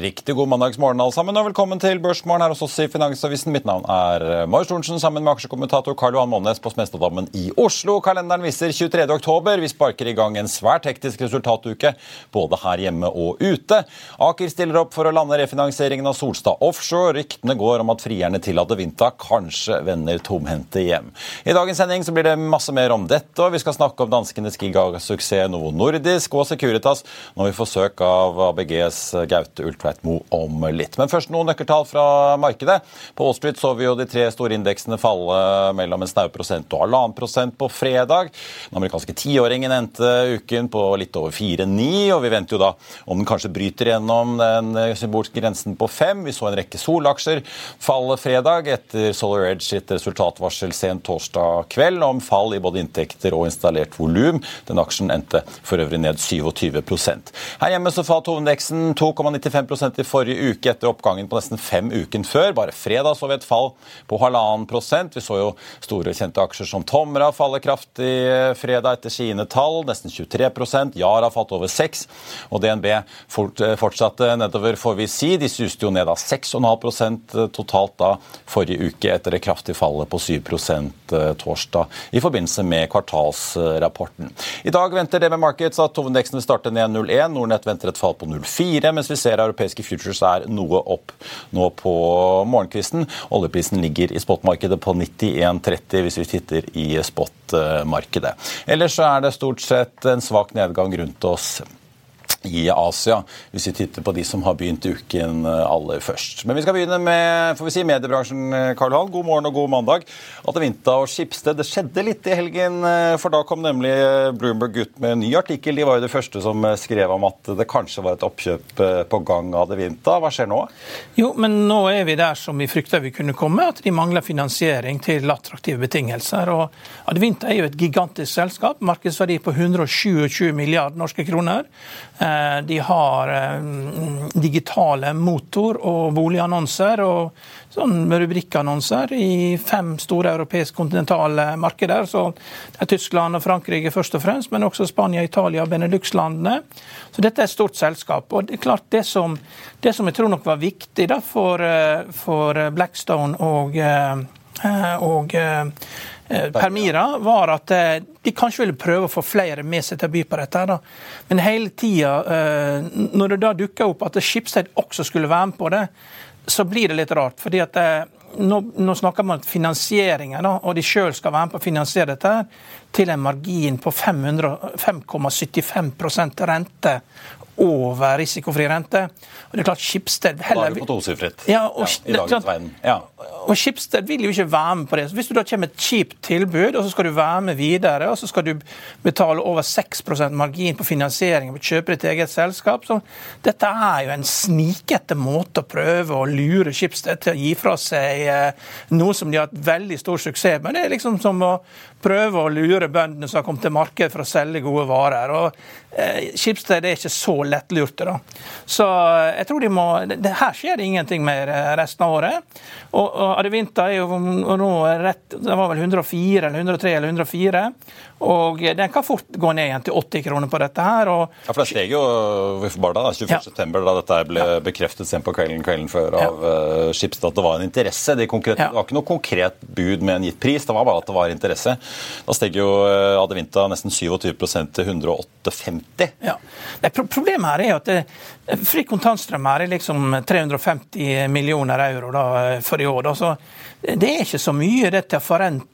riktig god mandagsmorgen alle sammen, og velkommen til Børsmorgen her hos oss i Finansavisen. Mitt navn er eh, Marius Thorensen sammen med aksjekommentator Karl Johan Månes på Smestadammen i Oslo. Kalenderen viser 23. oktober. Vi sparker i gang en svært hektisk resultatuke både her hjemme og ute. Aker stiller opp for å lande refinansieringen av Solstad Offshore. Ryktene går om at frierne til Adevinta kanskje vender tomhendte hjem. I dagens sending så blir det masse mer om dette, og vi skal snakke om danskenes gigasuksess Novo Nordisk og Securitas når vi får søk av ABGs Gaute Ultveitmo om litt. Men først noen nøkkeltall fra markedet. På Wall Street så vi jo de tre store indeksene falle mellom en snau prosent og halvannen prosent på fredag. Den amerikanske tiåringen endte uken på litt over 4,9, og vi venter jo da om den kanskje bryter gjennom den symbolske grensen på 5. Vi så en rekke solaksjer falle fredag etter Solar Edge sitt resultatvarsel sent torsdag kveld om fall i både inntekter og installert volum. Den aksjen endte for øvrig ned 27 Her hjemme så falt hovedindeksen 2,95 i forrige uke etter oppgangen på nesten fem uken før. Bare fredag så vi et fall på halvannen prosent. Vi så jo store kjente aksjer som Tomra falle kraftig fredag etter sine tall, nesten 23% Yara falt over 6 og DNB fortsatte nedover, får vi si. De suste jo ned av 6,5% totalt da forrige uke etter det kraftige fallet på 7% torsdag i forbindelse med kvartalsrapporten. I dag venter DB Markets at hovedindeksen vil starte ned 0,1. Nordnett venter et fall på 0,4, mens vi ser europeiske futures er noe opp nå på morgenkvisten. Oljeprisen ligger i spotmarkedet på 91,30 hvis vi titter i spotmarkedet. Ellers så er det stort sett en svak nedgang rundt oss i Asia, hvis vi titter på de som har begynt uken aller først. Men vi skal begynne med får vi si, mediebransjen. Karl Hall. God morgen og god mandag. Adevinta og Skipsted. Det skjedde litt i helgen, for da kom nemlig Bloomberg ut med en ny artikkel. De var jo de første som skrev om at det kanskje var et oppkjøp på gang av Adevinta. Hva skjer nå? Jo, men nå er vi der som vi frykta vi kunne komme, at de mangler finansiering til attraktive betingelser. Og Adevinta er jo et gigantisk selskap. Markedsverdi på 127 milliarder norske kroner. De har digitale motor- og boligannonser og sånn rubrikkannonser i fem store europeiske kontinentale markeder. så det er Tyskland og Frankrike først og fremst, men også Spania, Italia og Benelux-landene. Så dette er et stort selskap. og det er klart det som, det som jeg tror nok var viktig da for, for Blackstone og, og Permira var at de kanskje ville prøve å få flere med seg til å by på dette. Da. Men hele tida, når det da dukka opp at Skipsted også skulle være med på det, så blir det litt rart. fordi at nå, nå snakker man om finansieringen, og de sjøl skal være med på å finansiere dette til en margin på 5,75% rente over risikofri rente. Og det er klart Skipsted heller... Er det på tosifret ja, og, ja, i dagens verden. Ja. Og Skipsted vil jo ikke være med på det. Så hvis du da kommer et kjipt tilbud, og så skal du være med videre, og så skal du betale over 6% margin på finansiering ved å kjøpe ditt eget selskap så Dette er jo en snikete måte å prøve å lure Skipsted til å gi fra seg eh, noe som de har hatt veldig stor suksess med. Det er liksom som å prøver å lure bøndene som har kommet til markedet for å selge gode varer. og eh, Skipsted er ikke så lettlurte. da. Så eh, jeg tror de må, det, Her skjer det ingenting mer eh, resten av året. Og, og Adevinta er jo nå rett, det var vel 104 eller 103 eller 104. Og den kan fort gå ned igjen til 80 kroner på dette her. Og, ja, for det steg jo bare da, 21.9., ja. da dette ble ja. bekreftet sent på kvelden kvelden før av ja. uh, Skipsted at det var en interesse. De konkret, ja. Det var ikke noe konkret bud med en gitt pris, det var bare at det var interesse. Da steg jo uh, Adevinta nesten 27% til 108,50. Ja. Problemet her er jo at det, fri kontantstrøm her er liksom 350 millioner euro da, for i år. Da. Så det er ikke så mye det til å forrente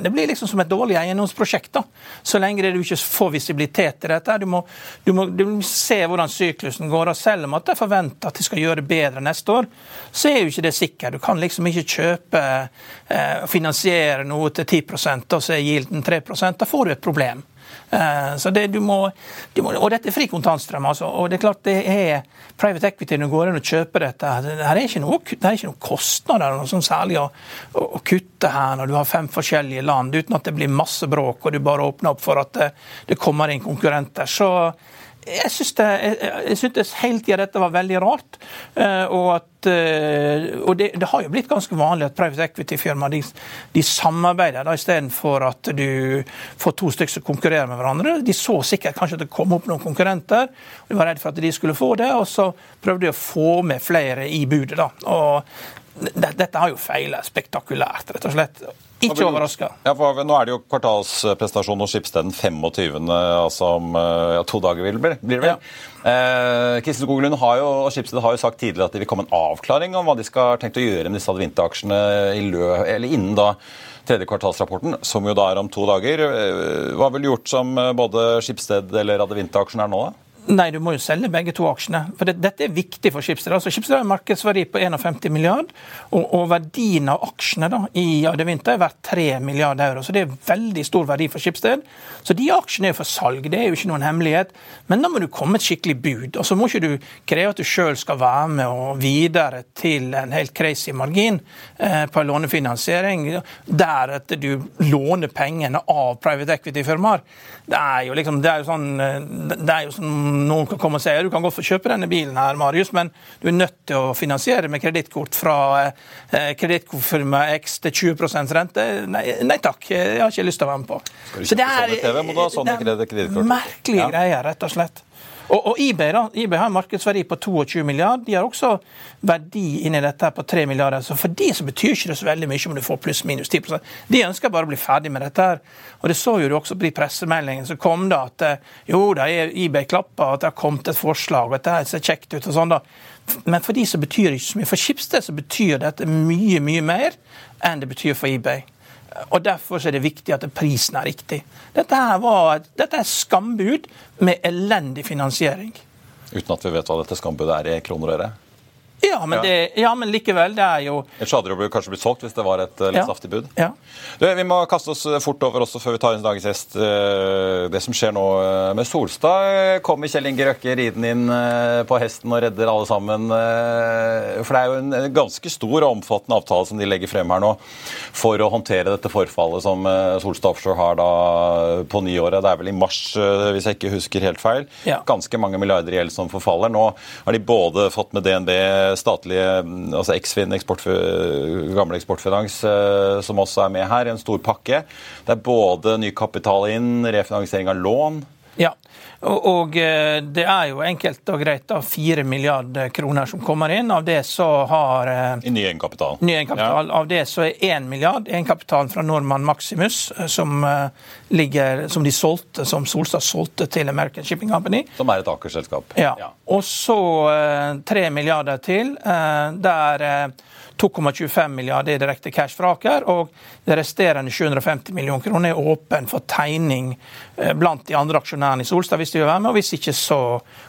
Det blir liksom som et dårlig eiendomsprosjekt. da, Så lenge du ikke får visibilitet til dette. Du må, du må, du må se hvordan syklusen går. og Selv om at jeg forventer at de skal gjøre det bedre neste år, så er jo ikke det sikkert. Du kan liksom ikke kjøpe eh, finansiere noe til 10 og så er gilden 3% Da får du et problem. Eh, så det, du må, du må, og dette er fri kontantstrøm. Altså, og det er klart det er private equity når du går inn og kjøper dette. Det er ikke noe, det ikke noe kostnader noe sånn særlig å, å, kutte her når du har fem forskjellige land, uten at det blir masse bråk og du bare åpner opp for at det, det kommer inn konkurrenter. Så jeg syntes hele tida dette var veldig rart. Eh, og, at, eh, og det, det, har jo blitt ganske vanlig at private equity-firmaer de, de, samarbeider da, istedenfor at du får to stykker som konkurrerer med hverandre. De så sikkert kanskje at det kom opp noen konkurrenter, og de var redd for at de skulle få det. Og så prøvde de å få med flere i budet. da. Og dette har jo feilet spektakulært, rett og slett. Ikke overraska. Ja, nå er det jo kvartalsprestasjon hos Skipsted den 25., altså om ja, to dager vil, blir det vel. Ja. Eh, Kristin Skoglund har jo, og Skipsted har jo sagt tidligere at det vil komme en avklaring om hva de skal tenkt å gjøre med disse advinte-aksjene innen da tredje kvartalsrapporten, som jo da er om to dager. Hva hva ville gjort som både Skipsted eller Advinte-aksjen er nå, da? Nei, du må jo selge begge to aksjene. For det, Dette er viktig for Schibsted. Altså, Schibsted har en markedsverdi på 51 milliard, og, og verdien av aksjene da, i Adevinta er verdt 3 milliarder euro. Så det er veldig stor verdi for Schibsted. Så de aksjene er for salg, det er jo ikke noen hemmelighet. Men da må du komme et skikkelig bud. Og så må ikke du kreve at du sjøl skal være med og videre til en helt crazy margin eh, på lånefinansiering, der at du låner pengene av private equity-firmaer. Det er jo liksom, det er jo sånn, eh, det er jo sånn noen kan komme og si du kan godt få kjøpe denne bilen, her, Marius, men du er nødt til å finansiere med kredittkort fra eh, X til 20 rente. Nei, nei, takk, jeg har ikke lyst til å være med på. Skal du Så det er, TV, må du ha sånne det er merkelige ja. greier, rett og slett. Og, og eBay da, eBay har en markedsverdi på 22 milliarder. De har også verdi inni dette på 3 milliarder. Så for de så betyr ikke det så veldig mye om du får pluss-minus 10 De ønsker bare å bli ferdig med dette. her. Og Det så jo du også på de pressemeldingene som kom da, at eh, jo da eBay klappa, at det har kommet et forslag, og at det ser kjekt ut og sånn. da. Men for de så betyr det ikke så mye. For Schibsted så betyr dette mye, mye mer enn det betyr for eBay. Og Derfor er det viktig at prisen er riktig. Dette, var, dette er skambud med elendig finansiering. Uten at vi vet hva dette skambudet er i kroner og øre? Ja men, det, ja, men, likevel, det er jo Ellers hadde det kanskje blitt solgt hvis det var et eh, litt ja. saftig bud. Ja. Du, vi må kaste oss eh, fort over også før vi tar inn dagens gjest. Eh, det som skjer nå med Solstad. Kommer Kjell Inge Røkke ridende inn på hesten og redder alle sammen? For det er jo en ganske stor og omfattende avtale som de legger frem her nå for å håndtere dette forfallet som Solstad Offshore har da på nyåret. Det er vel i mars, hvis jeg ikke husker helt feil. Ganske mange milliarder i gjeld som forfaller. Nå har de både fått med DNB statlige altså Eksfin, eksport, gamle Eksportfinans, eh, som også er med her, en stor pakke. Det er både ny kapital inn, refinansiering av lån. Ja, og, og, eh, det er jo enkelt og greit da 4 milliarder kroner som kommer inn. Av det så har eh, I ny egenkapital. Ny egenkapital. Ja. Av det så er 1 milliard egenkapitalen fra Norman Maximus, eh, som, ligger, som de solgte, som Solstad solgte til American Shipping Company. Som er et akerselskap. Ja. ja. Og så 3 milliarder til, der 2,25 milliarder er direkte cash fra Aker, og det resterende 750 millioner kroner er åpen for tegning eh, blant de andre aksjonærene i Solstad hvis de vil være med, og hvis ikke så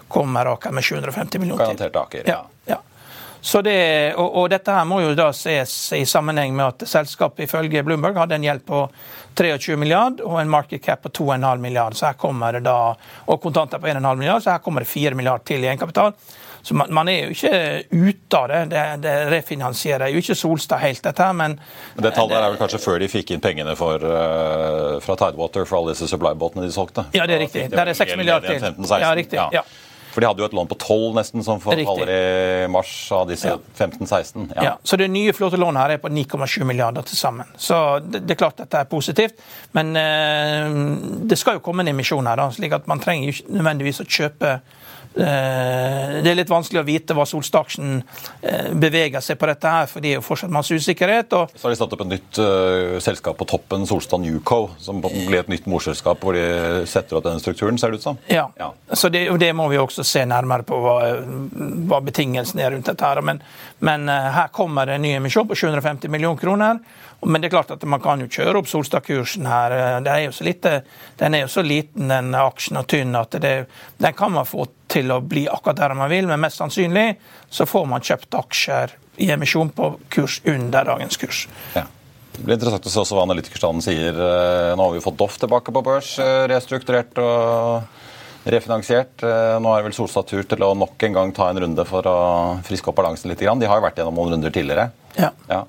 kommer Aker med 750 millioner til. Garantert Aker. Ja, ja. Så det, og, og, dette her må jo da ses i sammenheng med at selskapet ifølge Bloomberg hadde en gjeld på 23 milliard og en market cap på 2,5 milliard. Så her kommer det da, og kontanter på 1,5 milliard, så her kommer det 4 milliard til i egenkapital. Så man, man, er jo ikke ute av det. Det, det refinansierer jo ikke Solstad helt, dette her, men Det tallet er vel kanskje før de fikk inn pengene for, uh, fra Tidewater for alle disse supply-båtene de solgte? Ja, det er riktig. Der er 6 milliarder til. ja, riktig. Ja. For de hadde jo et lån på 12 nesten, som forfaller i mars av disse ja. 15-16. Ja. ja. Så det nye flåtelånet her er på 9,7 milliarder til sammen. Så det, det, er klart dette er positivt. Men eh, det skal jo komme en emisjon her, da, slik at man trenger jo ikke nødvendigvis å kjøpe det er litt vanskelig å vite hva Solstaksen eh, beveger seg på dette, her, for det er jo fortsatt masse usikkerhet. Og... Så har de satt opp et nytt uh, selskap på toppen, Solstad Newco, som blir et nytt morselskap hvor de setter opp denne strukturen, ser det ut som. Ja, ja. så det, det, må vi også se nærmere på, hva, hva betingelsene er rundt dette. her. Men, men her kommer det en ny emisjon på 750 millioner kroner. Men det er klart at man kan jo kjøre opp Solstad-kursen her. Er lite, den er jo så liten, den aksjen, og tynn at det, den kan man få til å bli akkurat der man vil, men mest sannsynlig så får man kjøpt aksjer i emisjon på kurs under dagens kurs. Ja. Det blir interessant å se også hva analytikerstanden sier. Eh, nå har vi jo fått Doff tilbake på børs, eh, restrukturert og refinansiert. Eh, nå er vel Solstad tur til å nok en gang ta en runde for å friske opp balansen litt. De har jo vært gjennom noen runder tidligere. Ja. ja.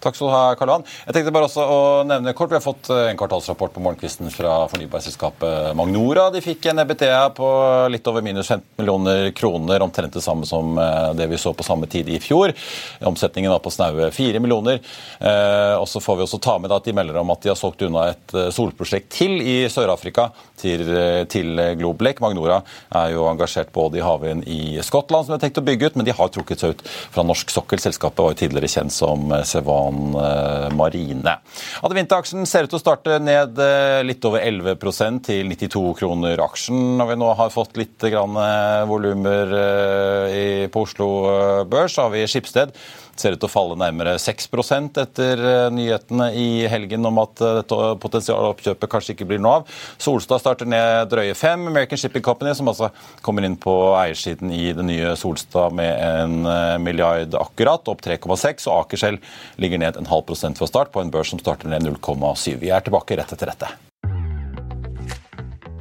Takk skal du ha, Karl Johan. Jeg tenkte bare også å nevne kort, Vi har fått eh, en kvartalsrapport på morgenkvisten fra fornybarselskapet Magnora. De fikk en EBTA på litt over minus 15 millioner kroner, omtrent det samme som eh, det vi så på samme tid i fjor. Omsetningen var på snaue 4 millioner. Eh, og så får vi også ta med at de melder om at de har solgt unna et solprosjekt til i Sør-Afrika, til, til Globlek. Magnora er jo engasjert både i havvind i Skottland, som de har tenkt å bygge ut, men de har trukket seg ut fra norsk sokkel. Selskapet var jo tidligere kjent som Seva Van eh, Marine. Adevinta-aksjen ser ut til å starte ned eh, litt over 11% til 92 kroner aksjen. Når vi nå har fått litt eh, volumer på Oslo Børs, så har vi Skipsted ser ut til å falle nærmere 6 etter nyhetene i helgen om at dette potensiale oppkjøpet kanskje ikke blir noe av. Solstad starter ned drøye 5. American Shipping Company, som altså kommer inn på eiersiden i det nye Solstad med en milliard akkurat, opp 3,6. Og Akershell ligger ned en halv prosent fra start på en børs som starter ned 0,7. Vi er tilbake rett etter dette.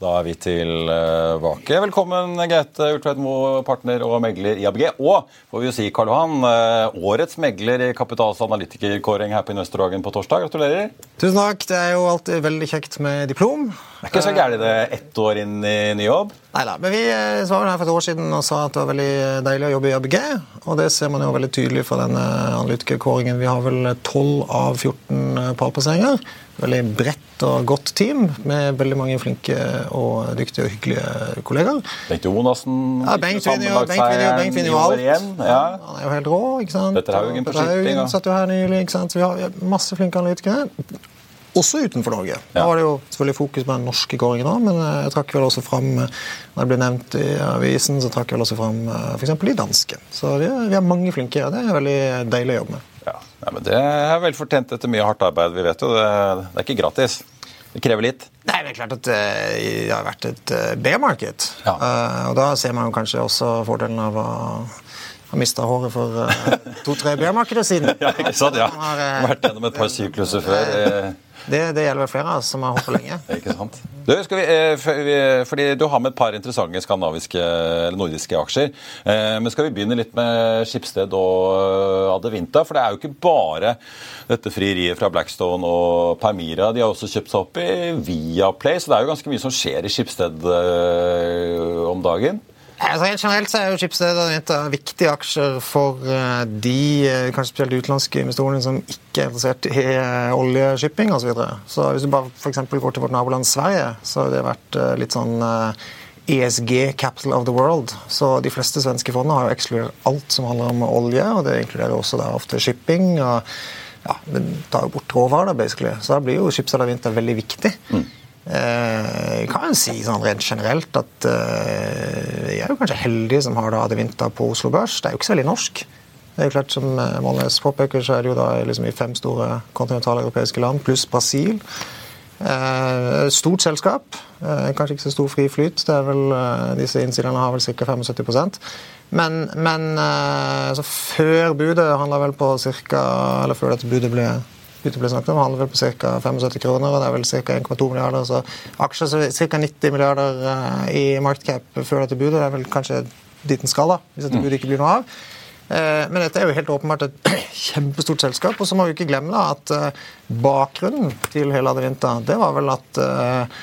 Da er vi tilbake. Velkommen, Gaute Ultvedt partner og megler i ABG. Og får vi jo si, Karl Johan, eh, årets megler i Kapitals analytikerkåring her på Investordagen på torsdag. Gratulerer. Tusen takk. Det er jo alltid veldig kjekt med diplom. Det er ikke så gærent det ett år inn i ny jobb? Nei da. Men vi eh, var her for et år siden og sa at det var veldig deilig å jobbe i ABG. Og det ser man jo veldig tydelig fra denne analytikerkåringen. Vi har vel 12 av 14 pallplasseringer veldig bredt og godt team med veldig mange flinke og dyktige og hyggelige kollegaer. Bengt Jonassen ja, Bengt vinner jo, Bengt vinner jo, alt. Igjen, ja. Han er jo helt rå. ikke sant? Petter Haugen på. Satt jo her nylig. ikke sant? Så vi har masse flinke analytikere. Også utenfor Norge. Da var det jo selvfølgelig fokus på den norske kåringen òg, men eh, jeg trakk vel også fram eh, Når det ble nevnt i avisen, så trakk jeg vel også fram eh, f.eks. de danske. Så vi, vi har mange flinke. og Det er veldig deilig å jobbe med. Ja, men Det er vel fortjent etter mye hardt arbeid. Vi vet jo det, det er ikke gratis. Det krever litt. Nei, Det er klart at det har vært et B-marked. Ja. Og da ser man jo kanskje også fordelen av å ha mista håret for to-tre B-markeder siden. ja, ikke sant, ja. Har, vært gjennom et par sykluser før. Det, det gjelder vel flere av oss som har holdt lenge. ikke sant. Du, vi, eh, fordi du har med et par interessante skandinaviske eller nordiske aksjer. Eh, men skal vi begynne litt med Skipsted og eh, Adevinta? For det er jo ikke bare dette frieriet fra Blackstone og Permira. De har også kjøpt seg opp i Viaplay, så det er jo ganske mye som skjer i Skipsted om dagen. Altså, helt generelt så er jo Schibsted et av viktige aksjer for eh, de eh, kanskje spesielt utenlandske investorene som ikke er interessert i eh, oljeshipping osv. Så, så hvis du bare for går til vårt naboland Sverige, så har det vært litt sånn ESG Capital of the World. Så de fleste svenske fondene har jo ekskludert alt som handler om olje, og det inkluderer også da ofte shipping. og ja, Det tar jo bort råvarer, basically. Så da blir jo skipsstad vinter veldig viktig. Mm. Eh, jeg kan jo si sånn rent generelt at jeg er jo kanskje heldig som har da Adevinta på Oslo Børs. Det er jo ikke så veldig norsk. Det er jo klart, Som Målnes påpeker, så er det jo da liksom i fem store kontinentale europeiske land, pluss Brasil. Eh, stort selskap. Eh, kanskje ikke så stor fri flyt. Det er vel, eh, disse innsiderne har vel ca. 75% Men, men altså, før budet handla vel på ca. Eller før dette budet ble ble snakket om, handler vel på ca. 75 kroner, og det er vel ca. 1,2 milliarder. Så aksjer ca. 90 milliarder i markedcap før dette budet. Det er vel kanskje dit den skal, da, hvis dette budet ikke blir noe av. Eh, men dette er jo helt åpenbart et kjempestort selskap. Og så må vi ikke glemme da at eh, bakgrunnen til hele Adevinta, det var vel at eh,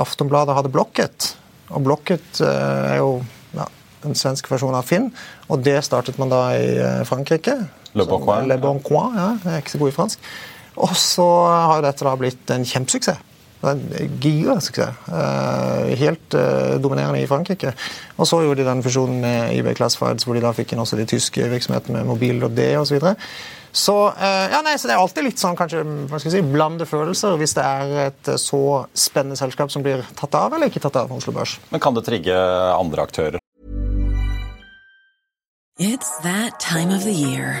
Aftonbladet hadde blokket. Og blokket er jo ja, en svensk versjon av Finn, og det startet man da i Frankrike. Le Bon Coin. Le bon Coin ja, jeg er ikke så god i fransk. Og så har dette da blitt en kjempesuksess. En gigasuksess. Eh, helt eh, dominerende i Frankrike. Og så gjorde de den fusjonen med eBay Classifieds, hvor de da fikk inn også de tyske virksomhetene med mobil og det osv. Så, så, eh, ja, nei, så det er alltid litt sånn kanskje, hva skal jeg si, blande følelser hvis det er et så spennende selskap som blir tatt av eller ikke tatt av Oslo Børs. Men kan det trigge andre aktører? It's that time of the year.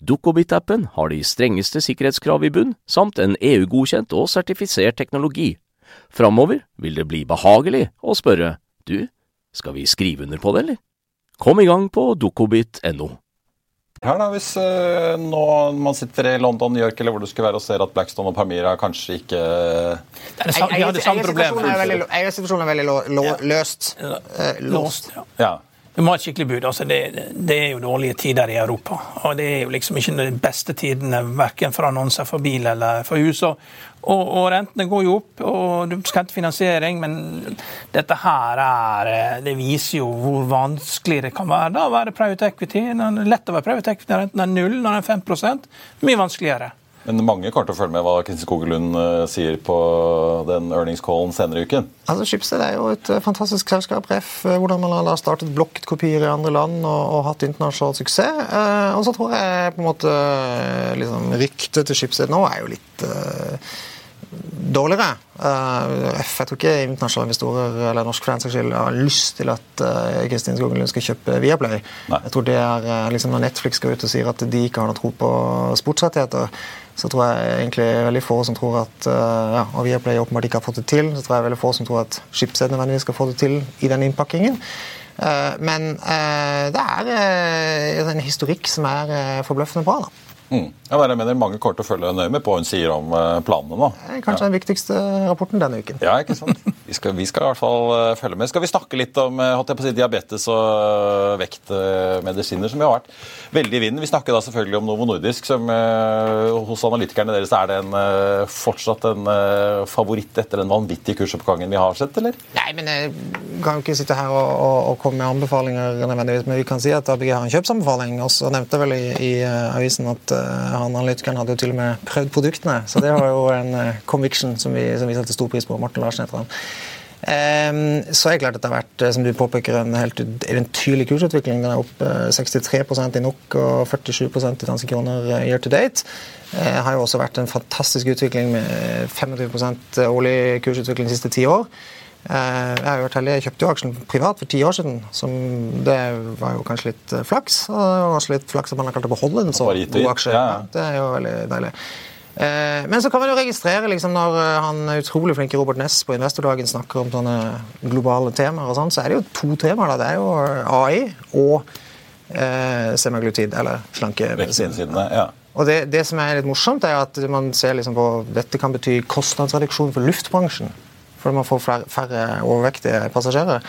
Dukkobit-appen har de strengeste sikkerhetskrav i bunn, samt en EU-godkjent og sertifisert teknologi. Framover vil det bli behagelig å spørre du, skal vi skrive under på det, eller? Kom i gang på dukkobit.no. Her da, Hvis uh, nå man sitter i London, New York eller hvor du skulle være og ser at Blackstone og Pamira kanskje ikke det er det samme, De har det samme problemet. Eiersituasjonen er veldig løst. Uh, låst. Ja. Du må ha et skikkelig bud. altså det, det, er jo dårlige tider i Europa. og Det er jo liksom ikke de beste tidene verken for annonser for bil eller for hus. Og, og, rentene går jo opp, og du skal hente finansiering, men dette her er Det viser jo hvor vanskelig det kan være da å være private equity. Det er lett å være private equity når renten er null, når den er 5 Mye vanskeligere. Men mange kommer til å følge med hva Kristin Skogelund uh, sier på den earnings-callen senere i uken. Altså, Schibsted er jo et uh, fantastisk selskap. Ref, uh, hvordan man har startet blokkkopier i andre land og, og hatt internasjonal suksess. og så tror jeg på en måte liksom, ryktet til Schibsted nå er jo litt dårligere. jeg tror ikke internasjonale investorer eller norsk fansakskil har lyst til at Kristin Skogelund skal kjøpe Viaplay. Nei. Jeg tror det er liksom Når Netflix går ut og sier at de ikke har noe tro på sportsrettigheter, så tror jeg egentlig veldig få som tror at eh, ja, og Viaplay åpenbart ikke har fått det til. Så tror jeg veldig få som tror at Schibsted nødvendigvis skal få det til i den innpakkingen. Eh, men eh, det er en historikk som er forbløffende bra. da. Mm. Ja, jeg mener Mange kort å følge nøye med på hva hun sier om planene. nå. Kanskje ja. den viktigste rapporten denne uken. Ja, ikke sant? Vi skal, vi skal, i hvert fall uh, følge med. Skal vi snakke litt om uh, jeg på å si, diabetes og uh, vektmedisiner, som jo har vært veldig i vinden? Vi snakker da selvfølgelig om Novo Nordisk, som hos analytikerne deres er det en, fortsatt en favoritt etter den vanvittige kursoppgangen vi har sett, eller? Nei, men jeg kan jo ikke sitte her og, og, og komme med anbefalinger nødvendigvis, men vi kan si at ABG har en kjøpsanbefaling. Og så nevnte vel i, i avisen at han analytikeren hadde jo til og med prøvd produktene, så det var jo en conviction som vi, som vi satte stor pris på. Morten Larsen heter han. Ehm, så er det klart at det har vært eh, som du påpeker, en helt eventyrlig kursutvikling. Den er opp 63 i NOK og 47% i danske kroner eh, year to date. Det eh, har jo også vært en fantastisk utvikling med 25 årlig kursutvikling de siste ti år. Jeg har jo vært heldig, jeg kjøpte jo aksjen privat for ti år siden. Som det var jo kanskje litt flaks. Og også litt flaks at man har klart å beholde en så god aksje. Ja. Det er jo veldig deilig. Eh, men så kan man jo registrere liksom, når eh, han utrolig flinke Robert Ness på Investordagen snakker om sånne globale temaer, og sånn, så er det jo to temaer. da. Det er jo AI og eh, semaglutid, eller slankemedisin. Ja. Og det, det, som er litt morsomt, er at man ser liksom på dette kan bety kostnadsreduksjon for luftbransjen fordi man får flere, færre overvektige passasjerer.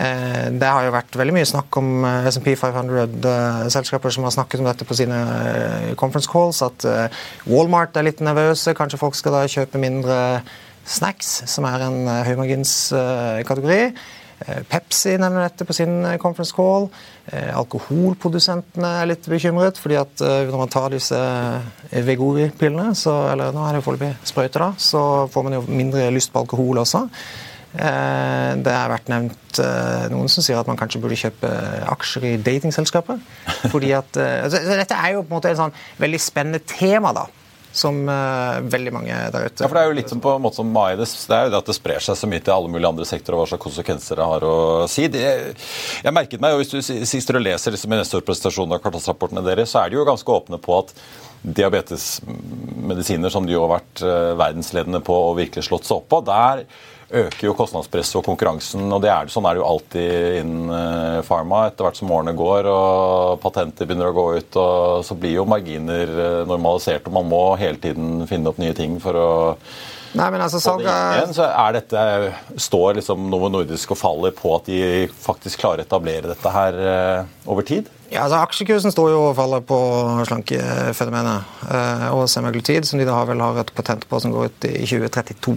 Eh, det har jo vært veldig mye snakk om eh, SMP 500-selskaper eh, som har snakket om dette på sine conference calls, at Walmart er litt nervøse. Kanskje folk skal da kjøpe mindre snacks, som er en høymarginskategori. Pepsi nevner dette på sin conference call. Alkoholprodusentene er litt bekymret, fordi at når man tar disse Vegori-pillene, eller nå er det jo foreløpig sprøyter, da, så får man jo mindre lyst på alkohol også. Eh, det har vært nevnt eh, noen som sier at man kanskje burde kjøpe aksjer i datingselskaper. fordi at, eh, altså, Dette er jo på en måte et sånn veldig spennende tema. da som uh, veldig mange der ute. Ja, for Det er jo litt som på en måte som mai, det, er jo det at det sprer seg så mye til alle mulige andre sektorer, og hva slags konsekvenser det har å si. Det, jeg merket meg, og Hvis du sitter og leser liksom, investorpresentasjonen av kvartalsrapportene deres, så er de jo ganske åpne på at diabetesmedisiner, som de jo har vært uh, verdensledende på og virkelig slått seg opp på, der øker jo kostnadspresset og konkurransen. og det er, Sånn er det jo alltid innen uh, pharma. Etter hvert som årene går og patenter begynner å gå ut, og så blir jo marginer uh, normalisert. og Man må hele tiden finne opp nye ting for å Nei, men altså, salg er... Så er dette, Står liksom Novo Nordisk og faller på at de faktisk klarer å etablere dette her uh, over tid? Ja, altså Aksjekursen står jo og faller på slankefenomenet eh, og semaglutid, som de da har vel har et patent på som går ut i 2032.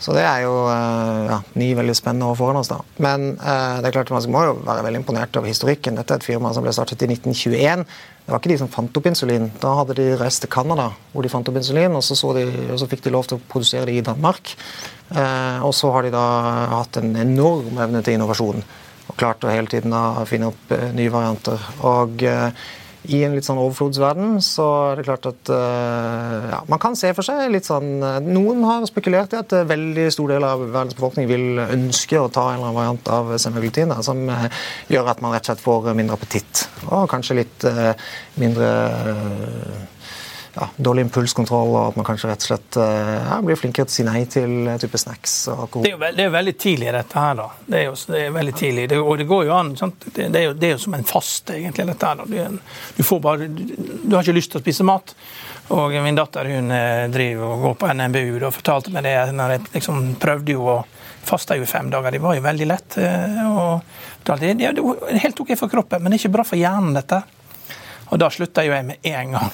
Så det er jo eh, ja, ni veldig spennende år foran oss. da. Men eh, det er klart man må jo være veldig imponert over historikken. Dette er et firma som ble startet i 1921. Det var ikke de som fant opp insulin. Da hadde de reist til Canada, hvor de fant opp insulin, og så, så, de, og så fikk de lov til å produsere det i Danmark. Eh, og så har de da hatt en enorm evne til innovasjon klart å hele tiden å finne opp eh, nye varianter. Og eh, i en litt sånn overflodsverden så er det klart at uh, ja, man kan se for seg litt sånn Noen har spekulert i at veldig stor del av verdens befolkning vil ønske å ta en eller annen variant av semaglutин som gjør at man rett og slett får mindre appetitt. Og kanskje litt mindre ja, dårlig impulskontroll, og at man kanskje rett og slett eh, ja, blir flinkere til å si nei til eh, type snacks og alkohol. Det er jo, veldig, det er veldig tidlig, dette her. da. Det er jo det er veldig tidlig. Det, og det går jo an. Det, det, er jo, det er jo som en faste, egentlig, dette her. Du, du, får bare, du har ikke lyst til å spise mat. Og min datter hun eh, driver og går på NMBU og fortalte meg det når jeg liksom prøvde jo å fasta i fem dager. Det var jo veldig lett. Og det er helt OK for kroppen, men det er ikke bra for hjernen, dette. Og da slutta jo jeg med en gang.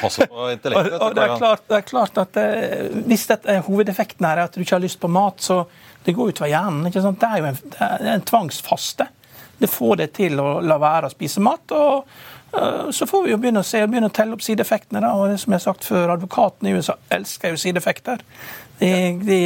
Passe på intellektet. og, og det, er klart, det er klart at det, eh, Hvis dette hovedeffekten her er at du ikke har lyst på mat, så det går utover hjernen. ikke sant? Det er jo en, er en tvangsfaste. Det får deg til å la være å spise mat. og uh, Så får vi jo begynne å se, begynne å telle opp sideeffektene. Da, og det som jeg har sagt før, Advokatene i USA elsker jo sideeffekter. Det de,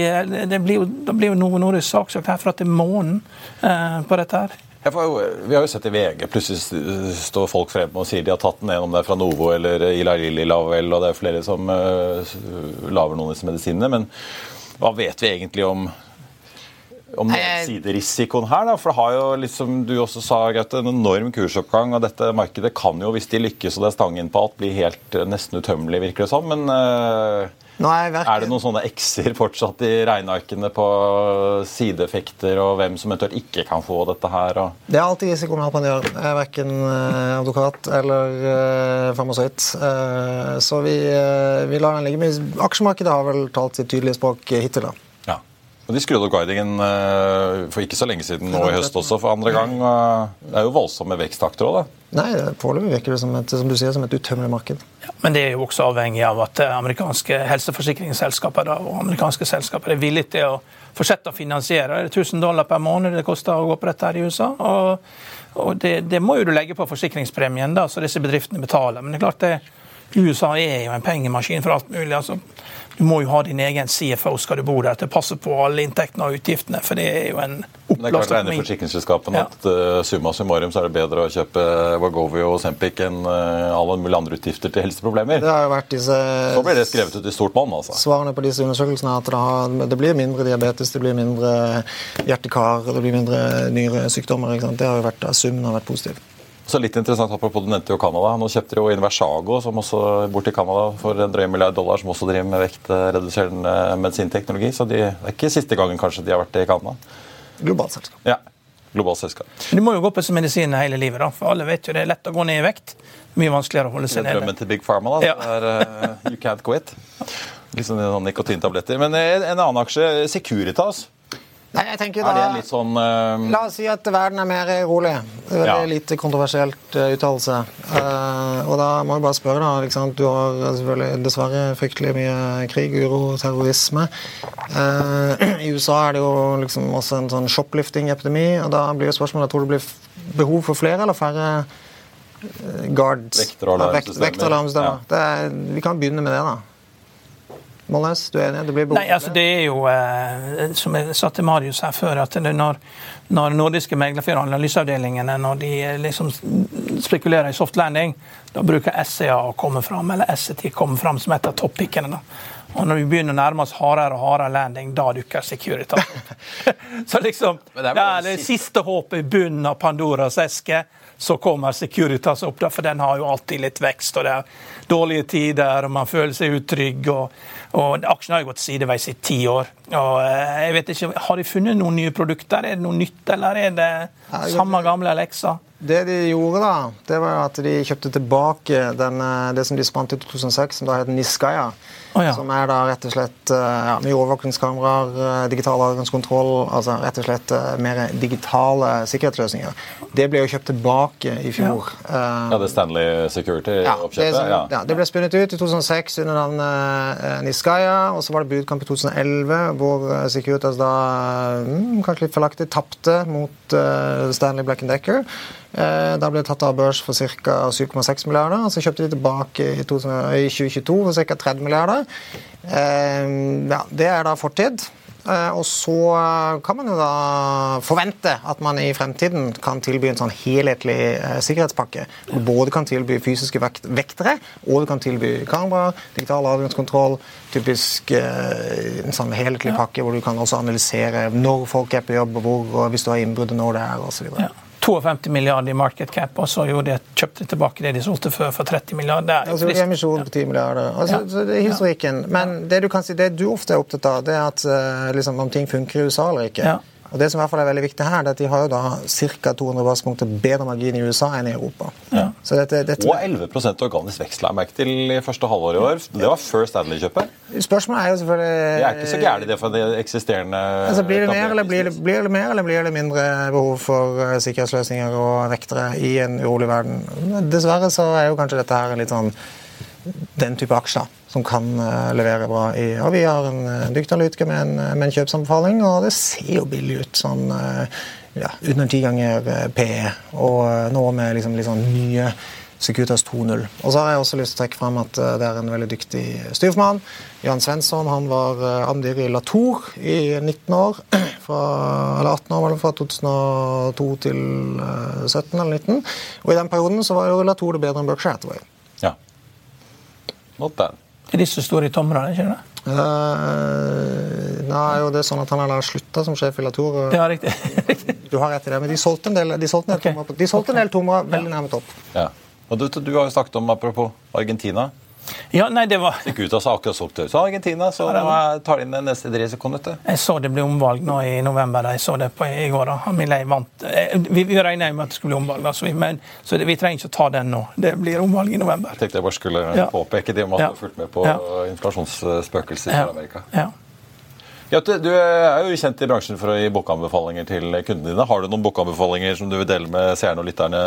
de blir blir jo noe, noe saksøkt det er månen uh, på dette. her. Jo, vi har jo sett i VG plutselig står folk frem og sier de har tatt den ene, om det er fra Novo eller Eli Lilly Lavell, og det er flere som uh, lager noen av disse medisinene. Men hva vet vi egentlig om om nedsiderisikoen her? da, for Det har jo, liksom du også sa, Gaute, en enorm kursoppgang. og Dette markedet kan jo, hvis de lykkes og det er stangen på alt, bli helt uh, nesten utømmelig, virker det som. Men uh, Nei, er det noen sånne x-er fortsatt i regnearkene på sideeffekter og hvem som eventuelt ikke kan få dette her? Og... Det er alltid risiko med alt man gjør. Jeg er verken uh, advokat eller farmasøyt. Så vi, vi lar den ligge. Men aksjemarkedet har vel talt sitt tydelige språk hittil. da. Og De skrudde opp guidingen eh, for ikke så lenge siden nå i høst også, for andre gang. Det er jo voldsomme veksttakter òg, da. Nei, det- foreløpig virker det som et, som du sier, som et utømmelig marked. Ja, men det er jo også avhengig av at eh, amerikanske helseforsikringsselskaper da, og amerikanske selskaper er villige til å fortsette å finansiere. Det er 1000 dollar per måned det koster å gå på dette her i USA. og, og det, det må jo du legge på forsikringspremien, da, så disse bedriftene betaler. Men det er klart det, USA er jo en pengemaskin for alt mulig. altså du må jo ha din egen CFO skal du bo der til å passe på alle inntektene og utgiftene. For det er jo en Men det er klart oppblåst regner økonomi. forsikringsselskapene Ja. at uh, summa summarum så er det bedre å kjøpe Vagovi og Sempic enn uh, alle mulige andre utgifter til helseproblemer. Det har jo vært disse Så blir det skrevet ut i stort monn, altså. svarene på disse undersøkelsene er at det, har, det blir mindre diabetes, det blir mindre hjertekar, det blir mindre nyresykdommer. Det har jo vært, Summen har vært positiv. Så litt interessant, apropos du nevnte jo Canada. Nå kjøpte de jo Inversago, som også bort til Canada for en drøy milliard dollar, som også driver med vektreduserende medisinteknologi. Så de, det er ikke siste gangen kanskje de har vært i Canada. Globalt selskap. Ja, globalt selskap. Du må jo gå på som medisin hele livet, da. For alle vet jo det er lett å gå ned i vekt. Mye vanskeligere å holde Det seg er nede. drømmen til Big Pharma, da. Ja. Er, uh, you can't quit. Liksom sånn nikotintabletter. Men eh, en annen aksje, Securitas. Nei, jeg tenker Er det da... litt sånn Uh... La oss si at verden er mer rolig. Det er Ja. lite kontroversielt uh, uttalelse. Uh, og da må jeg bare spørre, da. Liksom, du har selvfølgelig dessverre fryktelig mye krig, uro, terrorisme. Eh, I USA er det jo liksom også en sånn shoplifting-epidemi. og Da blir jo spørsmålet tror du det blir behov for flere eller færre eh, guards? Vekter og Ja, vekt- vekter er- Vi kan begynne med det, da. Molnes, du er enig? Det blir behov Nei, altså det er jo, eh, som jeg sa til Marius her før, at når, når nordiske og analyseavdelingene, når de eh, liksom spekulerer i soft landing, da bruker SCA å komme fram, eller SET komme fram som et av toppickene. Og når vi begynner å nærme oss hardere og hardere landing, da dukker Securitas opp. Så liksom, det er det er det siste håpet i bunnen av Pandoras eske. Så kommer Securitas opp, da, for den har jo alltid litt vekst. og Det er dårlige tider, og man føler seg utrygg. og, og Aksjen har jo gått sideveis i ti år. og eh, jeg vet ikke, Har de funnet noen nye produkter? Er det noe nytt, eller er det samme gamle leksa? Det de gjorde, da, det var at de kjøpte tilbake den, eh, det som de spant i 2006, som da het Niskaya. Oh, ja. Som er da rett og slett eh, ja, mye overvåkningskameraer, eh, digital adgangskontroll, altså rett og slett eh, mer digitale sikkerhetsløsninger. Det ble jo kjøpt tilbake i fjor. Ja, det Stanley Security-oppkjøpet? Ja. ja, det ble spunnet ut i 2006 under navnet Niskaya, og så var det budkamp i 2011, hvor Securitas da mm, kanskje litt feilaktig tapte mot Stanley Black Decker. Eh, da ble det tatt av børs for ca. 7,6 milliarder, og så kjøpte de tilbake i, 2022 for ca. 30 milliarder. Eh, ja, det er da fortid. Eh, Og så kan man jo da forvente at man i fremtiden kan tilby en sånn helhetlig sikkerhetspakke. Hvor du både kan tilby fysiske vekt vektere, og du kan tilby kamera, digital adgangskontroll, typisk en sånn helhetlig pakke hvor du kan også analysere når folk er på jobb, hvor, og hvis du har innbrudd, når det er, osv. Ja. 52 milliarder i market cap, og så gjorde de, kjøpte tilbake det de solgte før for 30 milliarder. Er Altså, emisjon på 10 milliarder. Altså, så det er historikken. Men det du kan si, det du ofte er opptatt av, det er at eh, liksom, om ting funker i USA eller ikke. Ja. Og det som i hvert fall er veldig viktig her, er at de har jo da ca. 200 basepunkter bedre margin i USA enn i Europa. Ja. Så dette, dette, Og 11% organisk vekst la jeg merke til i første halvår i år. Det var før Stanley-kjøpet. Spørsmålet er jo selvfølgelig Det er ikke så gærent det for det eksisterende Altså, blir, det mer, eller blir, det, blir det mer eller blir det mindre behov for eh, sikkerhetsløsninger og vektere i en urolig verden? Dessverre så er jo kanskje dette her en litt sånn den type aksjer som kan eh, levere bra. i, og Vi har en uh, dyktig analytiker med en, med en kjøpsanbefaling, og det ser jo billig ut. sånn eh, ja, Under ti ganger eh, PE, og eh, nå med liksom, sånn nye Securitas 2.0. Og så har jeg også lyst til å trekke frem at eh, det er en veldig dyktig styrformann. Jan Svensson han var amdir i Latour i 19 år. Fra, eller 18 år, fra 2002 til eh, 17 eller 19. Og i den perioden så var jo Latour det bedre enn Berkshire Hathaway. Ja. Not den. Det er de som står i tomra, ikke det? Uh, nei, jo, det er sånn at Han har slutta som sjef i Latour. Ja, riktig. Du har rett i det, men de solgte en del, de solgte en del okay. tomra de solgte en del tomra veldig nærme topp. Ja. Og du, du har jo snakket om, apropos Argentina Ja, nei, det var Securitas sa akkurat solgt ut til Argentina, så ja, var... tar de inn den neste dressekunden. Jeg så det ble omvalg nå i november. Jeg så det på i går. da. Milley vant. Eh, Vi, vi regna med at det skulle bli omvalg, da, så, vi, men, så det, vi trenger ikke å ta den nå. Det blir omvalg i november. Jeg tenkte jeg bare skulle Ja. påpeke det om at du har fulgt med på inflasjonsspøkelser i. Amerika. Ja. Ja, du er jo kjent i bransjen for å gi bokanbefalinger til kundene dine. Har du noen bokanbefalinger som du vil dele med seerne og lytterne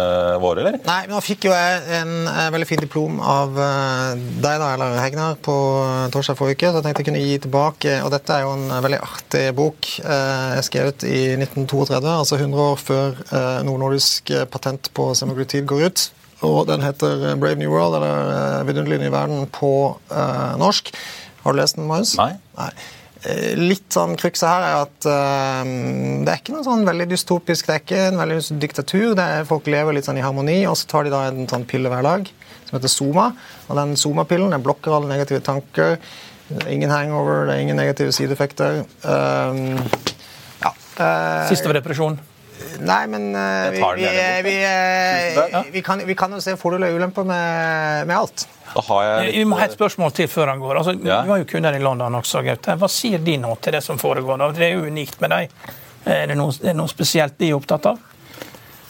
våre, eller? Nei, men nå fikk jo jeg en, en veldig fin diplom av uh, deg, da, eller Hegnar, på torsdag forrige uke, så jeg tenkte jeg kunne gi tilbake. Og dette er jo en veldig artig bok. Jeg skrev ut i 1932, altså 100 år før nordnordisk patent på semaglutid går ut. Og den heter Brave New World, eller Vidunderlig ny verden, på norsk. Har du lest den, Marius? Nei. Nei. Eh, litt sånn Krukset her er at uh, det er ikke noe sånn veldig dystopisk. Det er ikke en veldig diktatur. det er Folk lever litt sånn i harmoni, og så tar de da en sånn pille hver dag som heter Soma. Og den Soma-pillen den blokker alle negative tanker. Ingen hangover, det er ingen negative sideeffekter. Uh, ja. Uh, Siste ved depresjon? Nei, men vi, vi, vi, vi, kan, vi kan jo se fordeler og ulemper med, med alt. Litt... Vi må ha et spørsmål til før han går. Altså, ja. Du har jo kunder i London også, Gaute. Hva sier de nå til det som foregår? Det er jo unikt med deg. Er det noe, er det noe spesielt de er opptatt av?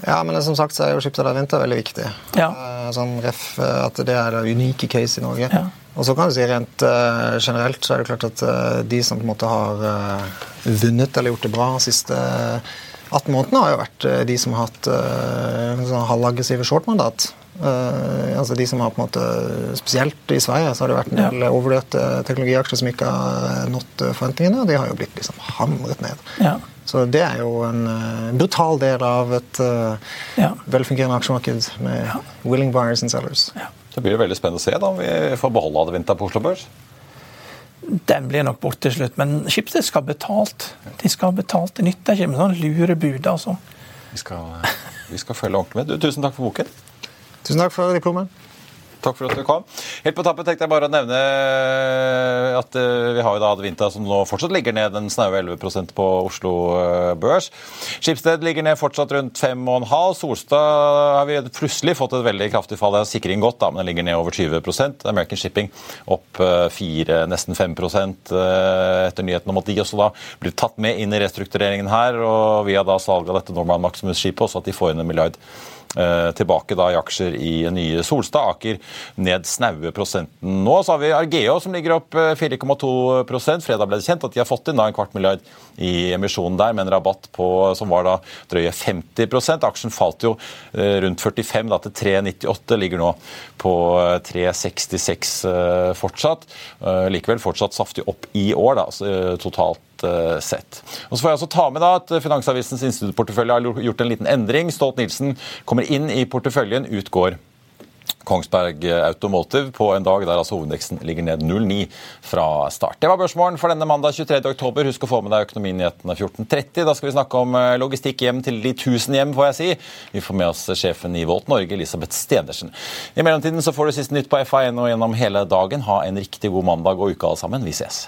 Ja, men som sagt så er jo Schibsted Vinter veldig viktig. Ja. Sånn ref, eh, At det er det unike case i Norge. Ja. Og så kan du si rent uh, generelt så er det klart at uh, de som på en måte har uh, vunnet eller gjort det bra de siste 18 månedene, har jo vært de som har hatt uh, sånn halvaggressive shortmandat. Uh, altså de som har på en måte, Spesielt i Sverige så har det vært en del ja. overvurderte teknologiaksjer som ikke har nådd forventningene. og De har jo blitt liksom hamret ned. Ja. Så det er jo en uh, brutal del av et uh, ja. velfungerende aksjemarked med willing buyers and sellers. Det blir veldig spennende å se da om vi får beholde Advinta på Oslo Børs. Den blir nok borte til slutt, men Schibsted skal ha betalt. De skal ha betalt. Det nytter ikke med sånn lurebud. altså. Vi skal, vi skal følge ordentlig med. Du, tusen takk for boken. Tusen takk for diplomet. Takk for at du kom. Helt på tappet tenkte jeg bare å nevne at eh, vi har jo da Advinta som nå fortsatt ligger ned en snaue 11% på Oslo eh, Børs. Skipsted ligger ned fortsatt rundt 5,5. Solstad har vi plutselig fått et veldig kraftig fall. Det har sikring godt, da, men den ligger ned over 20% American Shipping opp 4, eh, nesten 5 etter nyheten om at de også da blir tatt med inn i restruktureringen her. Og via da salg av dette Norman Maximus-skipet også at de får inn en milliard Eh, tilbake da i aksjer i nye Solstad. Aker ned snaue prosenten nå. Så har vi Argeo som ligger opp 4,2 eh, Fredag ble det kjent at de har fått inn da en kvart milliard i emisjonen der, med en rabatt på, som var da drøye 50% Aksjen falt jo eh, rundt 45 da, til 3,98, ligger nå på 3,66 fortsatt. Likevel fortsatt saftig opp i år, da, totalt Eh, sett. Og så får jeg også ta med da at Finansavisens instituttportefølje har gjort en liten endring. Stolt-Nielsen kommer inn i porteføljen, utgår Kongsberg Automotive på en dag der altså hovedindeksen ligger ned 0,9 fra start. Det var børsmålen for denne mandag 23. oktober. Husk å få med deg Økonominyhetene 14.30. Da skal vi snakke om eh, logistikk hjem til de tusen hjem, får jeg si. Vi får med oss sjefen i Volt Norge, Elisabeth Stedersen. I mellomtiden så får du siste nytt på FA1 og gjennom hele dagen. Ha en riktig god mandag og uke alle sammen. Vi ses.